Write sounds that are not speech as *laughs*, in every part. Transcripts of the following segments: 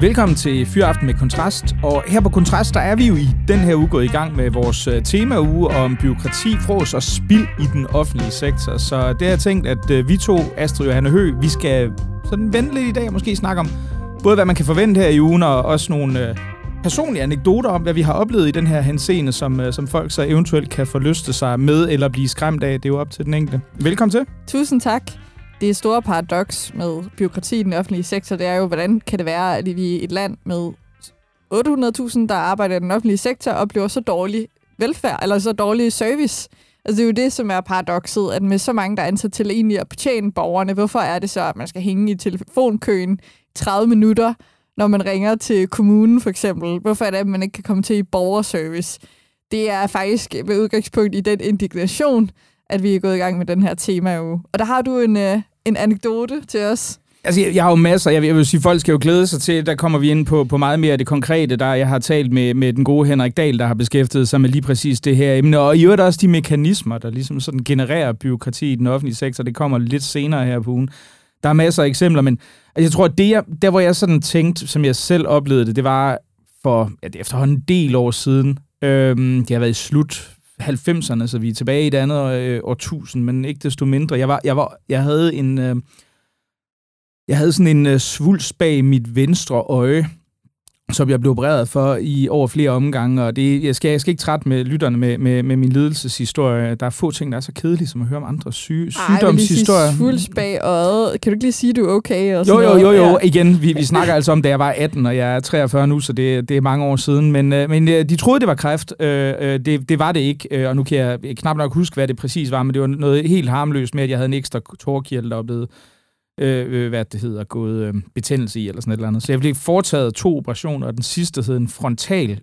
Velkommen til Fyraften med Kontrast. Og her på Kontrast, der er vi jo i den her uge gået i gang med vores øh, temauge om byråkrati, frås og spild i den offentlige sektor. Så det har jeg tænkt, at øh, vi to, Astrid og Johanne Hø, vi skal sådan vente lidt i dag og måske snakke om både, hvad man kan forvente her i ugen, og også nogle øh, personlige anekdoter om, hvad vi har oplevet i den her henseende, som, som folk så eventuelt kan forlyste sig med eller blive skræmt af. Det er jo op til den enkelte. Velkommen til. Tusind tak det store paradoks med byråkrati i den offentlige sektor, det er jo, hvordan kan det være, at vi i et land med 800.000, der arbejder i den offentlige sektor, oplever så dårlig velfærd, eller så dårlig service. Altså det er jo det, som er paradokset, at med så mange, der er ansat til egentlig at betjene borgerne, hvorfor er det så, at man skal hænge i telefonkøen 30 minutter, når man ringer til kommunen for eksempel? Hvorfor er det, at man ikke kan komme til i borgerservice? Det er faktisk med udgangspunkt i den indignation, at vi er gået i gang med den her tema uge. Og der har du en, øh, en anekdote til os. Altså, jeg, jeg har jo masser. Jeg, jeg vil sige, folk skal jo glæde sig til, der kommer vi ind på, på meget mere af det konkrete, der jeg har talt med, med den gode Henrik Dahl, der har beskæftiget sig med lige præcis det her emne. Og i øvrigt også de mekanismer, der ligesom sådan genererer byråkrati i den offentlige sektor. Det kommer lidt senere her på ugen. Der er masser af eksempler, men altså, jeg tror, at det, jeg, der hvor jeg sådan tænkte, som jeg selv oplevede det, det var for ja, det er efterhånden en del år siden. Øhm, det har været i slut 90'erne, så vi er tilbage i det andet øh, årtusind, men ikke desto mindre. Jeg, var, jeg, var, jeg havde en... Øh, jeg havde sådan en øh, svulst bag mit venstre øje, som jeg blev opereret for i over flere omgange, og det, jeg, skal, jeg skal ikke trætte med lytterne med, med, med min lidelseshistorie. Der er få ting, der er så kedelige, som at høre om andre syge, sygdomshistorier. Ej, jeg bag øjet. Kan du ikke lige sige, at du er okay? Og jo, jo, jo, jo. Ja. Igen, vi, vi snakker altså om, da jeg var 18, og jeg er 43 nu, så det, det er mange år siden. Men, øh, men øh, de troede, det var kræft. Øh, det, det var det ikke, og nu kan jeg knap nok huske, hvad det præcis var, men det var noget helt harmløst med, at jeg havde en ekstra tårkirtel, der var blevet Øh, øh, hvad det hedder, gået øh, betændelse i, eller sådan et eller andet. Så jeg blev foretaget to operationer, og den sidste hed en frontal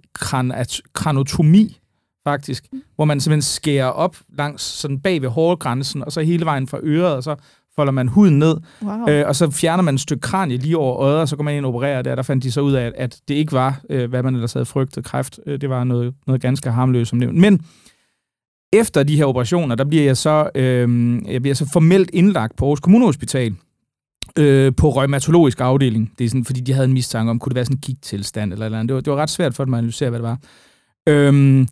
kranotomi, faktisk, mm. hvor man simpelthen skærer op langs sådan bag ved hårgrænsen, og så hele vejen fra øret, og så folder man huden ned, wow. øh, og så fjerner man et stykke kranie lige over øret, og så går man ind og opererer der. Der fandt de så ud af, at, det ikke var, øh, hvad man ellers havde frygtet, kræft. Øh, det var noget, noget ganske harmløst som nævnt. Men efter de her operationer, der bliver jeg så, øh, jeg bliver så formelt indlagt på Aarhus Kommunehospital, øh, på rheumatologisk afdeling. Det er sådan, fordi de havde en mistanke om, kunne det være sådan en gigttilstand eller eller andet. Det var, det var ret svært for dem at analysere, hvad det var. Øhm,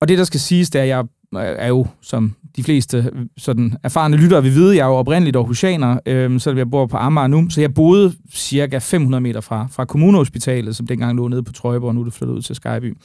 og det, der skal siges, det er, at jeg er jo, som de fleste sådan erfarne lyttere vil vide, jeg er jo oprindeligt aarhusianer, øhm, så jeg bor på Amager nu, så jeg boede cirka 500 meter fra, fra kommunehospitalet, som dengang lå nede på Trøjborg, og nu er det flyttet ud til Skyby.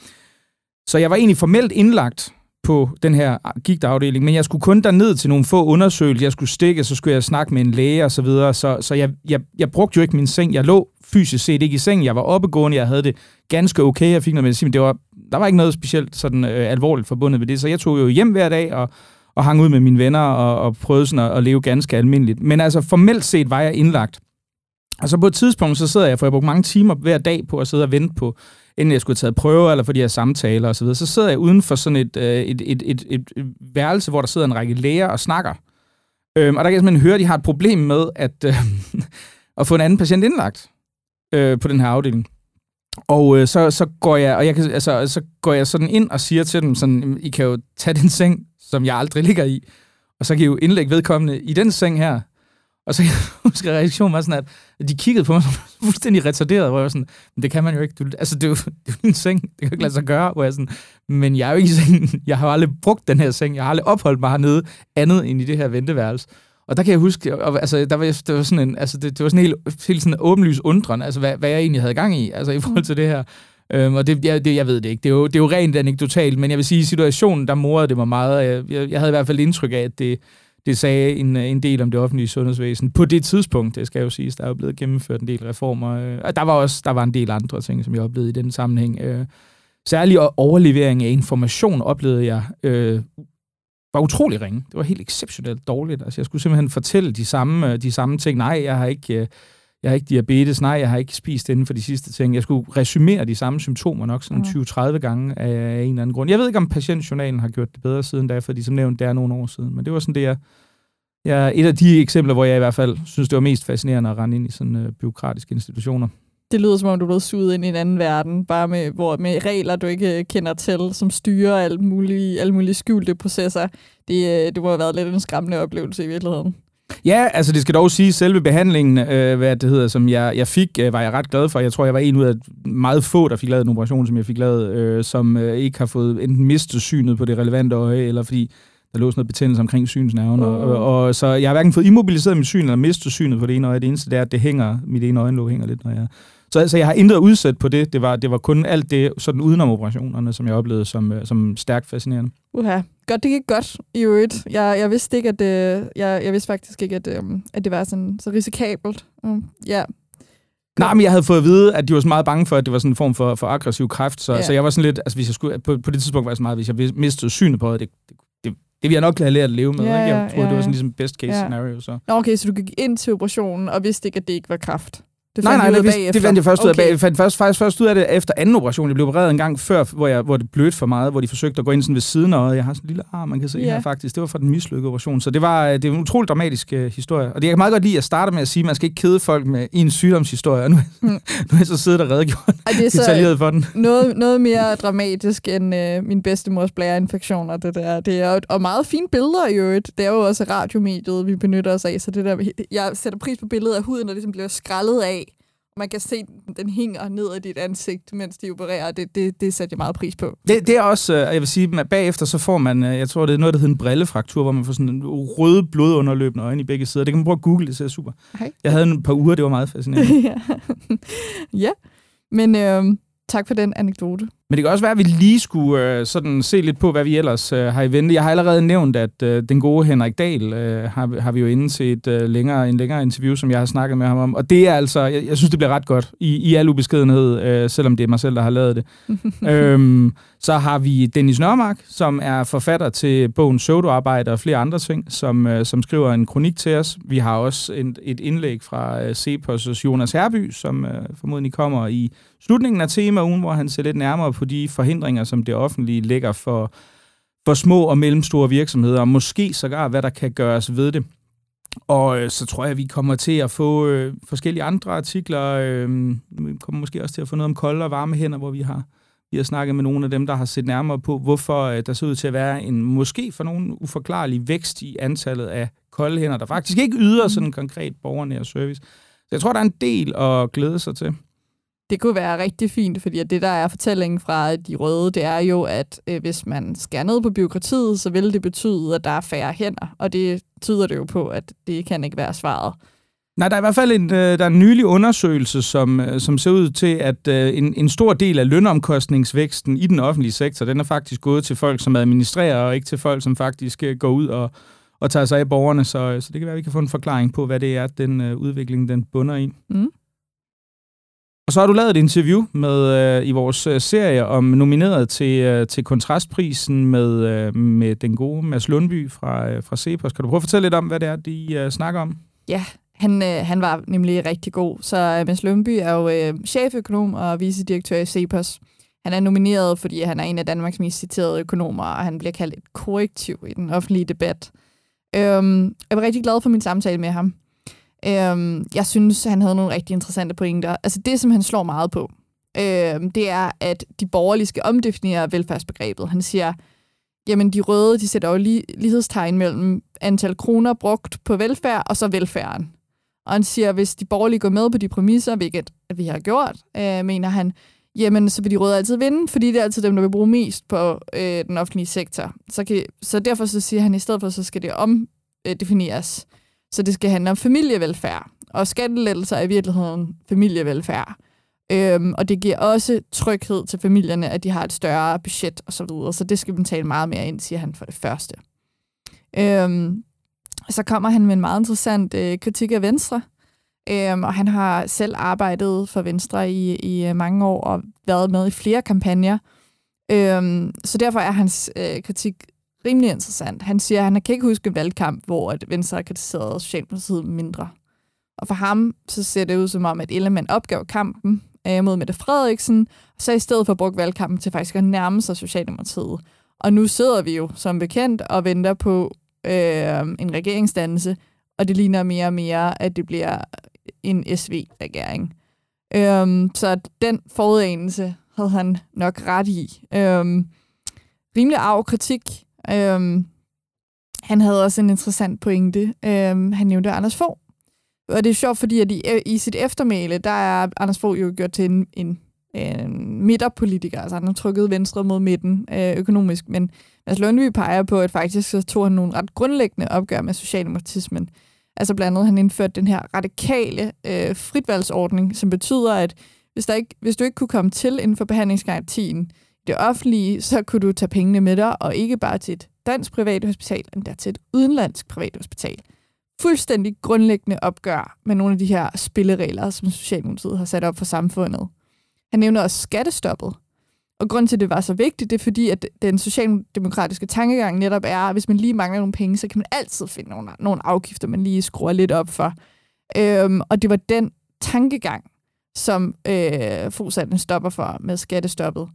Så jeg var egentlig formelt indlagt på den her gigtafdeling, men jeg skulle kun ned til nogle få undersøgelser, jeg skulle stikke, så skulle jeg snakke med en læge og så videre, så, så jeg, jeg, jeg brugte jo ikke min seng. Jeg lå fysisk set ikke i sengen, jeg var oppegående, jeg havde det ganske okay, jeg fik noget medicin, men det var, der var ikke noget specielt sådan øh, alvorligt forbundet med det, så jeg tog jo hjem hver dag og, og hang ud med mine venner og, og prøvede sådan at, at leve ganske almindeligt. Men altså formelt set var jeg indlagt. Og så på et tidspunkt, så sidder jeg, for jeg brugte mange timer hver dag på at sidde og vente på inden jeg skulle have taget prøver, eller for de her samtaler osv., så, videre, så sidder jeg uden for sådan et, øh, et, et, et, et, et værelse, hvor der sidder en række læger og snakker. Øhm, og der kan jeg simpelthen høre, at de har et problem med at, øh, *laughs* at få en anden patient indlagt øh, på den her afdeling. Og øh, så, så går jeg, og jeg kan, altså, så går jeg sådan ind og siger til dem, sådan, I kan jo tage den seng, som jeg aldrig ligger i, og så kan I jo indlægge vedkommende i den seng her, og så *laughs* husker reaktionen var sådan, at de kiggede på mig som *laughs* fuldstændig retarderet, hvor jeg var sådan, men det kan man jo ikke. Du, altså, det er jo, *laughs* det er jo en seng, det kan jo ikke lade sig gøre. Hvor jeg sådan, men jeg er jo ikke i sengen. Jeg har jo aldrig brugt den her seng. Jeg har aldrig opholdt mig hernede andet end i det her venteværelse. Og der kan jeg huske, og, altså, der var, det var sådan en, altså, det, det var sådan en helt, helt sådan åbenlys undren, altså, hvad, hvad jeg egentlig havde gang i, altså, i forhold til det her. Øhm, og det, jeg, det, jeg ved det ikke. Det er, jo, det er jo rent anekdotalt, men jeg vil sige, i situationen, der morede det mig meget. Jeg, jeg, jeg havde i hvert fald indtryk af, at det, det sagde en, øh, en del om det offentlige sundhedsvæsen. På det tidspunkt, det skal jo siges, der er jo blevet gennemført en del reformer. Øh, og der var også der var en del andre ting, som jeg oplevede i den sammenhæng. Øh. Særlig overlevering af information oplevede jeg øh, var utrolig ringe. Det var helt exceptionelt dårligt. Altså, jeg skulle simpelthen fortælle de samme, de samme ting. Nej, jeg har ikke jeg har ikke diabetes, nej, jeg har ikke spist inden for de sidste ting. Jeg skulle resumere de samme symptomer nok sådan ja. 20-30 gange af en eller anden grund. Jeg ved ikke, om patientjournalen har gjort det bedre siden da, fordi som nævnt, det er nogle år siden. Men det var sådan det, jeg Ja, et af de eksempler, hvor jeg i hvert fald synes, det var mest fascinerende at rende ind i sådan øh, byråkratiske institutioner. Det lyder som om, du er blevet suget ind i en anden verden, bare med, hvor, med regler, du ikke øh, kender til, som styrer alle mulige, alle mulige skjulte processer. Det, øh, det må have været lidt en skræmmende oplevelse i virkeligheden. Ja, altså det skal dog sige, selve behandlingen, øh, hvad det hedder, som jeg, jeg fik, øh, var jeg ret glad for. Jeg tror, jeg var en ud af meget få, der fik lavet en operation, som jeg fik lavet, øh, som øh, ikke har fået enten mistet synet på det relevante øje, eller fordi der lå sådan noget betændelse omkring synsnerven. Og, og, og, så jeg har hverken fået immobiliseret mit syn, eller mistet synet på det ene øje. Det eneste det er, at det hænger, mit ene øjenlåg hænger lidt, når jeg... Så altså, jeg har intet udsat på det. Det var, det var kun alt det, sådan udenom operationerne, som jeg oplevede som, øh, som stærkt fascinerende. Uha. Godt, det gik godt i øvrigt. Jeg, jeg vidste ikke, at det, jeg, jeg vidste faktisk ikke, at, um, at det var sådan, så risikabelt. Um, ja, Nej, men jeg havde fået at vide, at de var så meget bange for, at det var sådan en form for, for aggressiv kræft. Så, Ja. så jeg var sådan lidt, altså hvis jeg skulle, på, på det tidspunkt var jeg så meget, hvis jeg mistede synet på det, det, det, det, ville jeg nok have lært at leve med. Ja, ikke? Jeg troede, ja, det var sådan ligesom best case Ja. scenario. Så. Nå, okay, så du gik ind til operationen og vidste ikke, at det ikke var kraft? Det Nej, nej, ud det, det fandt jeg først ud af. Okay. bag- Jeg fandt først, faktisk først ud af det efter anden operation. Jeg blev opereret en gang før, hvor, jeg, hvor det blødte for meget, hvor de forsøgte at gå ind sådan ved siden af øjet. Jeg har sådan en lille arm, man kan se yeah. her faktisk. Det var fra den mislykkede operation. Så det var, øh, det er en utrolig dramatisk uh, historie. Og det jeg kan meget godt lide at starte med at sige, at man skal ikke kede folk med en sygdomshistorie. Og nu, Mm. *laughs* nu er jeg så siddet og redegjort Ej, det er så for den. noget, noget mere dramatisk end øh, min bedstemors blæreinfektioner, det der. Det er, og meget fine billeder i øvrigt. Det er jo også radiomediet, vi benytter os af. Så det der, jeg sætter pris på billedet af huden, der ligesom bliver skrællet af. Man kan se, den hænger ned af dit ansigt, mens de opererer. Det, det, det sætter jeg meget pris på. Det, det er også, øh, jeg vil sige, at bagefter så får man, øh, jeg tror det er noget, der hedder en brillefraktur, hvor man får sådan en røde blodunderløbende øjne i begge sider. Det kan man prøve at google, det ser super. Hej. Jeg havde en par uger, det var meget *laughs* fascinerende. ja. ja, men øh, tak for den anekdote. Men det kan også være, at vi lige skulle øh, sådan se lidt på, hvad vi ellers øh, har i vente. Jeg har allerede nævnt, at øh, den gode Henrik Dahl øh, har, har vi jo inde til et øh, længere, en længere interview, som jeg har snakket med ham om. Og det er altså, jeg, jeg synes, det bliver ret godt i, i al ubeskedenhed, øh, selvom det er mig selv, der har lavet det. *laughs* øhm, så har vi Dennis Nørmark, som er forfatter til bogen Pseudoarbejde og flere andre ting, som, øh, som skriver en kronik til os. Vi har også en, et indlæg fra øh, Cepos' Jonas Herby, som øh, formodentlig kommer i slutningen af temaugen, hvor han ser lidt nærmere på de forhindringer, som det offentlige lægger for, for små og mellemstore virksomheder, og måske sågar, hvad der kan gøres ved det. Og øh, så tror jeg, at vi kommer til at få øh, forskellige andre artikler. Øh, vi kommer måske også til at få noget om kolde og varme hænder, hvor vi har, vi har snakket med nogle af dem, der har set nærmere på, hvorfor øh, der ser ud til at være en måske for nogen uforklarlig vækst i antallet af kolde hænder, der faktisk ikke yder sådan en konkret borgernær service. Så jeg tror, der er en del at glæde sig til. Det kunne være rigtig fint, fordi at det, der er fortællingen fra de røde, det er jo, at øh, hvis man skærer ned på byråkratiet, så vil det betyde, at der er færre hænder. Og det tyder det jo på, at det kan ikke være svaret. Nej, der er i hvert fald en, øh, der er en nylig undersøgelse, som, øh, som ser ud til, at øh, en, en stor del af lønomkostningsvæksten i den offentlige sektor, den er faktisk gået til folk, som administrerer, og ikke til folk, som faktisk går ud og, og tager sig af borgerne. Så, så det kan være, at vi kan få en forklaring på, hvad det er, den udvikling den bunder i. Mm. Og så har du lavet et interview med øh, i vores øh, serie om nomineret til, øh, til kontrastprisen med, øh, med den gode Mads Lundby fra, øh, fra Cepos. Kan du prøve at fortælle lidt om, hvad det er, de øh, snakker om? Ja, han, øh, han var nemlig rigtig god. Så øh, Mads Lundby er jo øh, cheføkonom og vicedirektør i Cepos. Han er nomineret, fordi han er en af Danmarks mest citerede økonomer, og han bliver kaldt et korrektiv i den offentlige debat. Øhm, jeg var rigtig glad for min samtale med ham. Øhm, jeg synes, han havde nogle rigtig interessante pointer. Altså det, som han slår meget på, øhm, det er, at de borgerlige skal omdefinere velfærdsbegrebet. Han siger, jamen de røde, de sætter jo li- lighedstegn mellem antal kroner brugt på velfærd og så velfærden. Og han siger, hvis de borgerlige går med på de præmisser, hvilket vi har gjort, øh, mener han, jamen så vil de røde altid vinde, fordi det er altid dem, der vil bruge mest på øh, den offentlige sektor. Så, kan, så derfor så siger han, at i stedet for, så skal det omdefineres. Øh, så det skal handle om familievelfærd. Og skattelettelser er i virkeligheden familievelfærd. Øhm, og det giver også tryghed til familierne, at de har et større budget og så videre. Så det skal man tale meget mere ind, siger han for det første. Øhm, så kommer han med en meget interessant øh, kritik af Venstre. Øhm, og han har selv arbejdet for Venstre i, i øh, mange år og været med i flere kampagner. Øhm, så derfor er hans øh, kritik rimelig interessant. Han siger, at han kan ikke huske en valgkamp, hvor at Venstre har kritiseret Socialdemokratiet mindre. Og for ham, så ser det ud som om, at Ellemann opgav kampen øh, mod Mette Frederiksen, og så i stedet for brugt valgkampen til faktisk at nærme sig Socialdemokratiet. Og nu sidder vi jo som bekendt og venter på øh, en regeringsdannelse, og det ligner mere og mere, at det bliver en SV-regering. Øhm, så den forudanelse havde han nok ret i. Øhm, rimelig arv kritik. Øhm, han havde også en interessant pointe. Øhm, han nævnte Anders Fogh. Og det er sjovt, fordi at i, i sit eftermæle, der er Anders Fogh jo gjort til en, en, en midterpolitiker. Altså han har trykket venstre mod midten øh, økonomisk. Men Mads Lundby peger på, at faktisk så tog han nogle ret grundlæggende opgør med socialdemokratismen. Altså blandt andet, han indførte den her radikale øh, fritvalgsordning, som betyder, at hvis, der ikke, hvis du ikke kunne komme til inden for behandlingsgarantien det offentlige, så kunne du tage pengene med dig, og ikke bare til et dansk privathospital, men der til et udenlandsk privathospital. Fuldstændig grundlæggende opgør med nogle af de her spilleregler, som Socialdemokratiet har sat op for samfundet. Han nævner også skattestoppet. Og grund til, at det var så vigtigt, det er fordi, at den socialdemokratiske tankegang netop er, at hvis man lige mangler nogle penge, så kan man altid finde nogle, nogle afgifter, man lige skruer lidt op for. Øhm, og det var den tankegang, som øh, Fosanden stopper for med skattestoppet.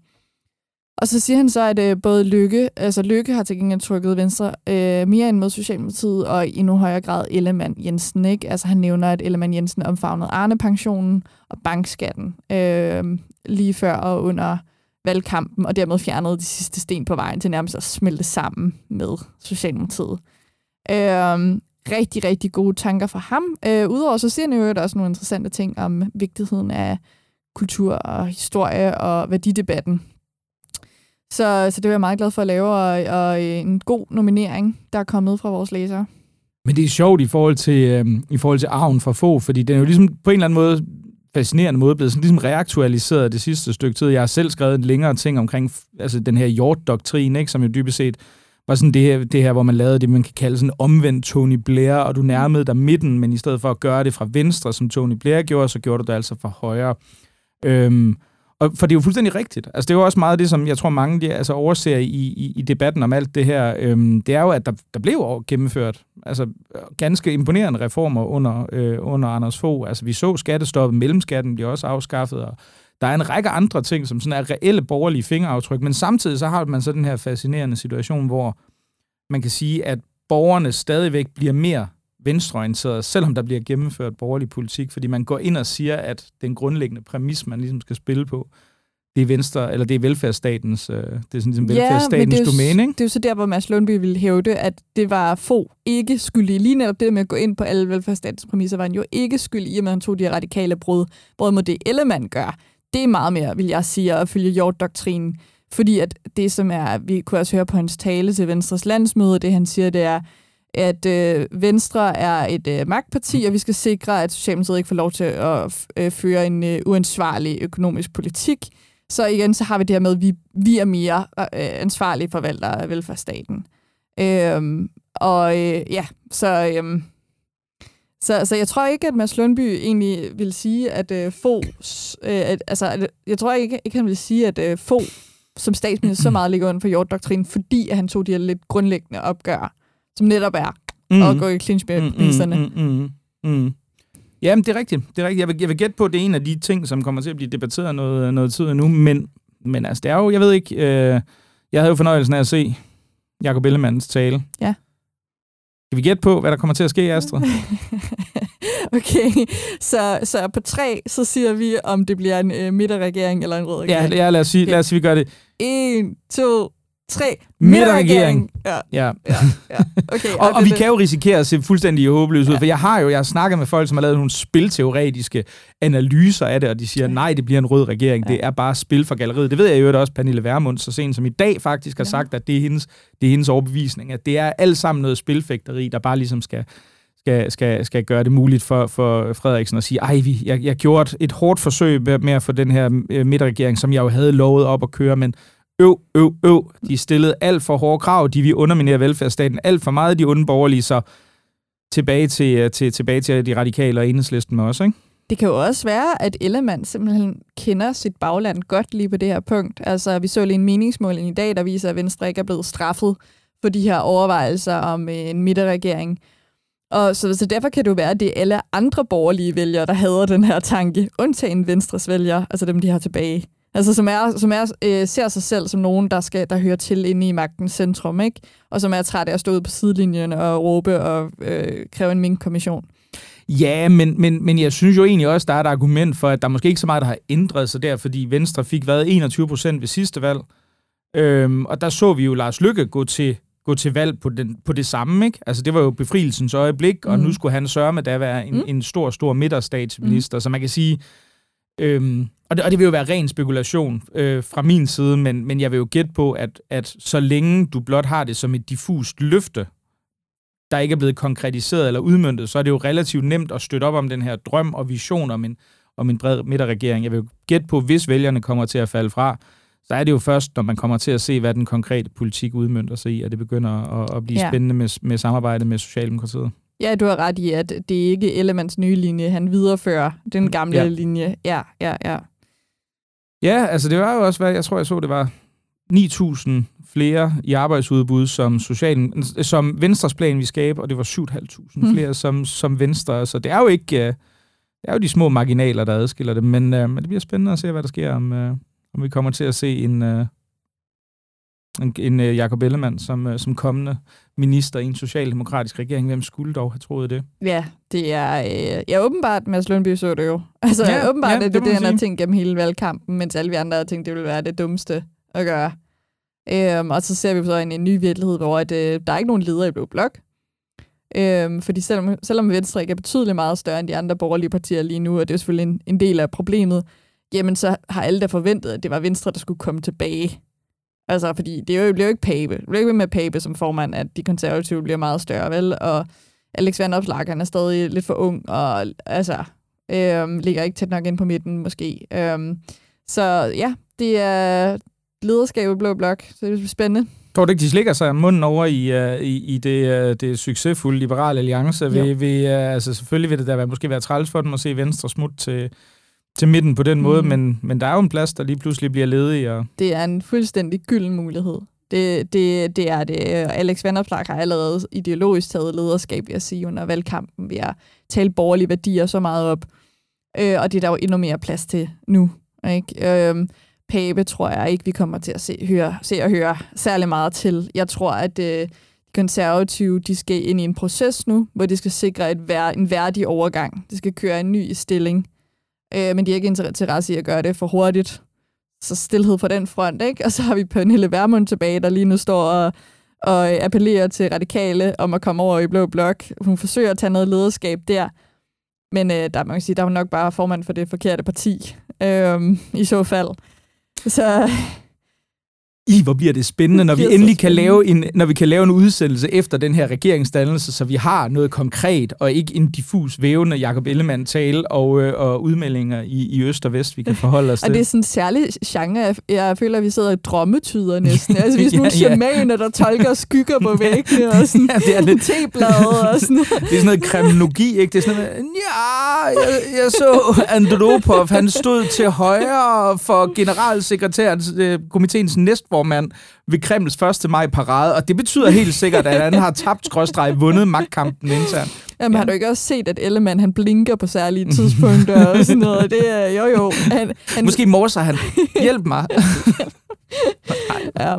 Og så siger han så, at øh, både Lykke, altså Lykke har til gengæld trykket Venstre øh, mere end mod Socialdemokratiet, og i endnu højere grad Ellemann Jensen. Ikke? Altså han nævner, at Ellemann Jensen omfavnede Arne-pensionen og bankskatten øh, lige før og under valgkampen, og dermed fjernede de sidste sten på vejen til nærmest at smelte sammen med Socialdemokratiet. Øh, rigtig, rigtig gode tanker fra ham. Øh, Udover så siger han jo også nogle interessante ting om vigtigheden af kultur og historie og værdidebatten. Så, så det er jeg meget glad for at lave, og, og en god nominering, der er kommet fra vores læsere. Men det er sjovt i forhold til, øh, i forhold til arven fra få, fordi den er jo ligesom på en eller anden måde fascinerende måde blevet sådan ligesom reaktualiseret det sidste stykke tid. Jeg har selv skrevet en længere ting omkring altså den her Hjort-doktrin, ikke, som jo dybest set var sådan det her, det her, hvor man lavede det, man kan kalde sådan omvendt Tony Blair, og du nærmede dig midten, men i stedet for at gøre det fra venstre, som Tony Blair gjorde, så gjorde du det altså fra højre. Øhm, og for det er jo fuldstændig rigtigt. Altså, det er jo også meget det, som jeg tror mange de, altså, overser i, i, i debatten om alt det her. Øhm, det er jo, at der, der blev gennemført altså, ganske imponerende reformer under, øh, under Anders Fogh. Altså, vi så skattestoppet, mellemskatten blev også afskaffet, og der er en række andre ting, som sådan er reelle borgerlige fingeraftryk, men samtidig så har man så den her fascinerende situation, hvor man kan sige, at borgerne stadigvæk bliver mere venstreorienteret, selvom der bliver gennemført borgerlig politik, fordi man går ind og siger, at den grundlæggende præmis, man ligesom skal spille på, det er venstre, eller det er velfærdsstatens, øh, det er sådan ligesom ja, velfærdsstatens det domæne, ikke? det er jo så der, hvor Mads Lundby ville hævde, at det var få ikke skyldige. Lige netop det med at gå ind på alle velfærdsstatens præmisser, var han jo ikke skyldig i, at man tog de radikale brud, brud mod det Ellemann gør. Det er meget mere, vil jeg sige, at følge Hjort-doktrinen. Fordi at det, som er, vi kunne også høre på hans tale til Venstres landsmøde, det han siger, det er, at øh, Venstre er et øh, magtparti, og vi skal sikre, at Socialdemokratiet ikke får lov til at øh, føre en øh, uansvarlig økonomisk politik. Så igen, så har vi det her med, at vi, vi er mere øh, ansvarlige forvaltere af velfærdsstaten. Øhm, og øh, ja, så, øh, så, så jeg tror ikke, at Mads Lundby egentlig vil sige, at øh, få, øh, at, altså, at, jeg tror ikke, ikke, han vil sige, at øh, få som statsminister så meget ligger under for jorddoktrinen, fordi at han tog de her lidt grundlæggende opgør som netop er mm. at gå i clinch med mm, priserne. Mm, mm, mm, mm. Jamen, det er rigtigt. Det er rigtigt. Jeg vil, jeg vil gætte på, at det er en af de ting, som kommer til at blive debatteret noget, noget tid nu, men, men altså, det er jo, jeg ved ikke, øh, jeg havde jo fornøjelsen af at se Jacob Ellemanns tale. Ja. Kan vi gætte på, hvad der kommer til at ske, Astrid? *laughs* okay, så, så på tre, så siger vi, om det bliver en øh, midterregering eller en rød regering. Ja, ja lad, os sige, okay. lad os sige, vi gør det. En, to, tre. Midterregering. Ja. ja. ja. ja. Okay, *laughs* og, og vi kan jo risikere at se fuldstændig håbløse ud, ja. for jeg har jo jeg har snakket med folk, som har lavet nogle spilteoretiske analyser af det, og de siger, nej, det bliver en rød regering. Ja. Det er bare spil for galleriet. Det ved jeg jo også, Pernille Vermund, så sent som i dag faktisk har ja. sagt, at det er, hendes, det er hendes overbevisning, at det er alt sammen noget spilfægteri, der bare ligesom skal, skal, skal, skal gøre det muligt for, for Frederiksen at sige, ej, vi, jeg, jeg gjorde et hårdt forsøg med at få den her øh, midterregering, som jeg jo havde lovet op at køre, men øv, øv, øv. De stillede alt for hårde krav. De vil underminere velfærdsstaten alt for meget. De onde borgerlige, så tilbage til, øh, til, tilbage til de radikale og enhedslisten med os, ikke? Det kan jo også være, at Ellemann simpelthen kender sit bagland godt lige på det her punkt. Altså, vi så lige en meningsmåling i dag, der viser, at Venstre ikke er blevet straffet for de her overvejelser om øh, en midterregering. Og så, så derfor kan det jo være, at det er alle andre borgerlige vælgere, der hader den her tanke, undtagen Venstres vælgere, altså dem, de har tilbage. Altså som, er, som er, øh, ser sig selv som nogen, der, skal, der hører til inde i magtens centrum, ikke? og som er træt af at stå ude på sidelinjen og råbe og øh, kræve en mink-kommission. Ja, men, men, men jeg synes jo egentlig også, der er et argument for, at der måske ikke så meget, der har ændret sig der, fordi Venstre fik været 21 procent ved sidste valg. Øhm, og der så vi jo Lars Lykke gå til, gå til valg på, den, på det samme. Ikke? Altså, det var jo befrielsens øjeblik, og mm. nu skulle han sørge med at være en, mm. en stor, stor midterstatsminister. Mm. Så man kan sige, øhm, og, det, og det vil jo være ren spekulation øh, fra min side, men, men jeg vil jo gætte på, at, at så længe du blot har det som et diffust løfte, der ikke er blevet konkretiseret eller udmyndtet, så er det jo relativt nemt at støtte op om den her drøm og vision om en, om en bred midterregering. Jeg vil jo gætte på, hvis vælgerne kommer til at falde fra, så er det jo først, når man kommer til at se, hvad den konkrete politik udmyndter sig i, at det begynder at, at blive ja. spændende med, med samarbejdet med Socialdemokratiet. Ja, du har ret i, at det er ikke Elements nye linje. Han viderefører den gamle ja. linje. Ja, ja, ja. Ja, altså det var jo også, hvad jeg tror, jeg så, det var 9.000 flere i arbejdsudbud, som, social, som Venstres plan vi skabe, og det var 7.500 mm. flere som, som Venstre. Så det er jo ikke... Øh, det er jo de små marginaler, der adskiller det, men, uh, men det bliver spændende at se, hvad der sker, om, uh, om vi kommer til at se en, uh, en, en uh, Jacob Ellemann som, uh, som kommende minister i en socialdemokratisk regering. Hvem skulle dog have troet det? Ja, det er øh, ja, åbenbart, Mads Lundby så det jo. *laughs* Altså ja, åbenbart ja, det, det, det han har tænkt gennem hele valgkampen, mens alle vi andre har tænkt, det ville være det dummeste at gøre. Øhm, og så ser vi så en, en ny virkelighed, hvor at, øh, der er ikke nogen leder i Blå Blok. Øhm, fordi selvom, selvom Venstre ikke er betydeligt meget større end de andre borgerlige partier lige nu, og det er selvfølgelig en, en del af problemet, jamen så har alle da forventet, at det var Venstre, der skulle komme tilbage. Altså, fordi det jo, bliver jo ikke Pape. Det bliver ikke med Pape som formand, at de konservative bliver meget større, vel? Og Alex Van Opslag, han er stadig lidt for ung, og altså, øhm, ligger ikke tæt nok ind på midten, måske. Øhm, så ja, det er, lederskab i Blå Blok, så det er spændende. Tror du ikke, de slikker sig munden over i, uh, i, i det, uh, det succesfulde liberale alliance? Vil, vil, uh, altså selvfølgelig vil det da være, måske være træls for dem at se Venstre smut til, til midten på den mm. måde, men, men der er jo en plads, der lige pludselig bliver ledig. Og... Det er en fuldstændig gylden mulighed. Det, det, det er det. Alex Vanderplag har allerede ideologisk taget lederskab, vil jeg sige, under valgkampen ved at tale borgerlige værdier så meget op. Øh, og det er der jo endnu mere plads til nu. Ikke? Øh, Pape tror jeg ikke, vi kommer til at se, høre, se og høre særlig meget til. Jeg tror, at øh, de konservative de skal ind i en proces nu, hvor de skal sikre et vær, en værdig overgang. De skal køre en ny stilling. Øh, men de har ikke interesse i at gøre det for hurtigt. Så stillhed på den front, ikke? Og så har vi Pernille Vermund tilbage, der lige nu står og, og appellerer til radikale om at komme over i Blå Blok. Hun forsøger at tage noget lederskab der. Men øh, der, man kan sige, der er hun nok bare formand for det forkerte parti, øh, i så fald. Så i, hvor bliver det spændende, når vi endelig kan lave en, når vi kan lave en udsættelse efter den her regeringsdannelse, så vi har noget konkret, og ikke en diffus vævende Jacob Ellemann tale og, øh, og udmeldinger i, i øst og vest, vi kan forholde os *laughs* til. Og det er sådan en særlig genre, jeg, føler, at vi sidder i drømmetyder næsten. Altså, vi er sådan *laughs* nogle ja, ja. shamaner, der tolker skygger på *laughs* væggene, og sådan ja, det er lidt... teblade og sådan Det er sådan noget kriminologi, ikke? Det er sådan noget, ja, jeg, jeg så Andropov, han stod til højre for generalsekretæren, øh, komiteens næst næstformand ved Kremls 1. maj parade, og det betyder helt sikkert, at han har tabt skråstreg vundet magtkampen internt. Jamen ja. har du ikke også set, at Ellemann han blinker på særlige tidspunkter og sådan noget? Det er jo jo. Han, han... Måske morser han. Hjælp mig. *laughs* *laughs* ja.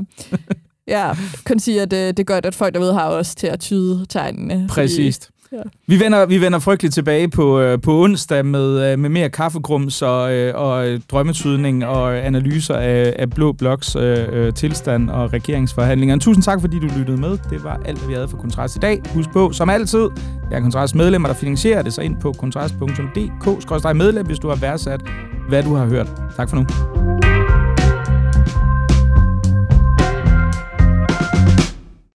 Ja, kan sige, at det, det gør, at folk derude har også til at tyde tegnene. Præcis. Fordi Ja. Vi, vender, vi vender frygteligt tilbage på, øh, på onsdag med, øh, med mere kaffegrums og, øh, og øh, drømmetydning og øh, analyser af, af Blå Bloks øh, øh tilstand og regeringsforhandlinger. Tusind tak, fordi du lyttede med. Det var alt, hvad vi havde for Kontrast i dag. Husk på, som altid, jeg er Kontrast medlemmer, der finansierer det, så ind på kontrast.dk-medlem, hvis du har værdsat, hvad du har hørt. Tak for nu.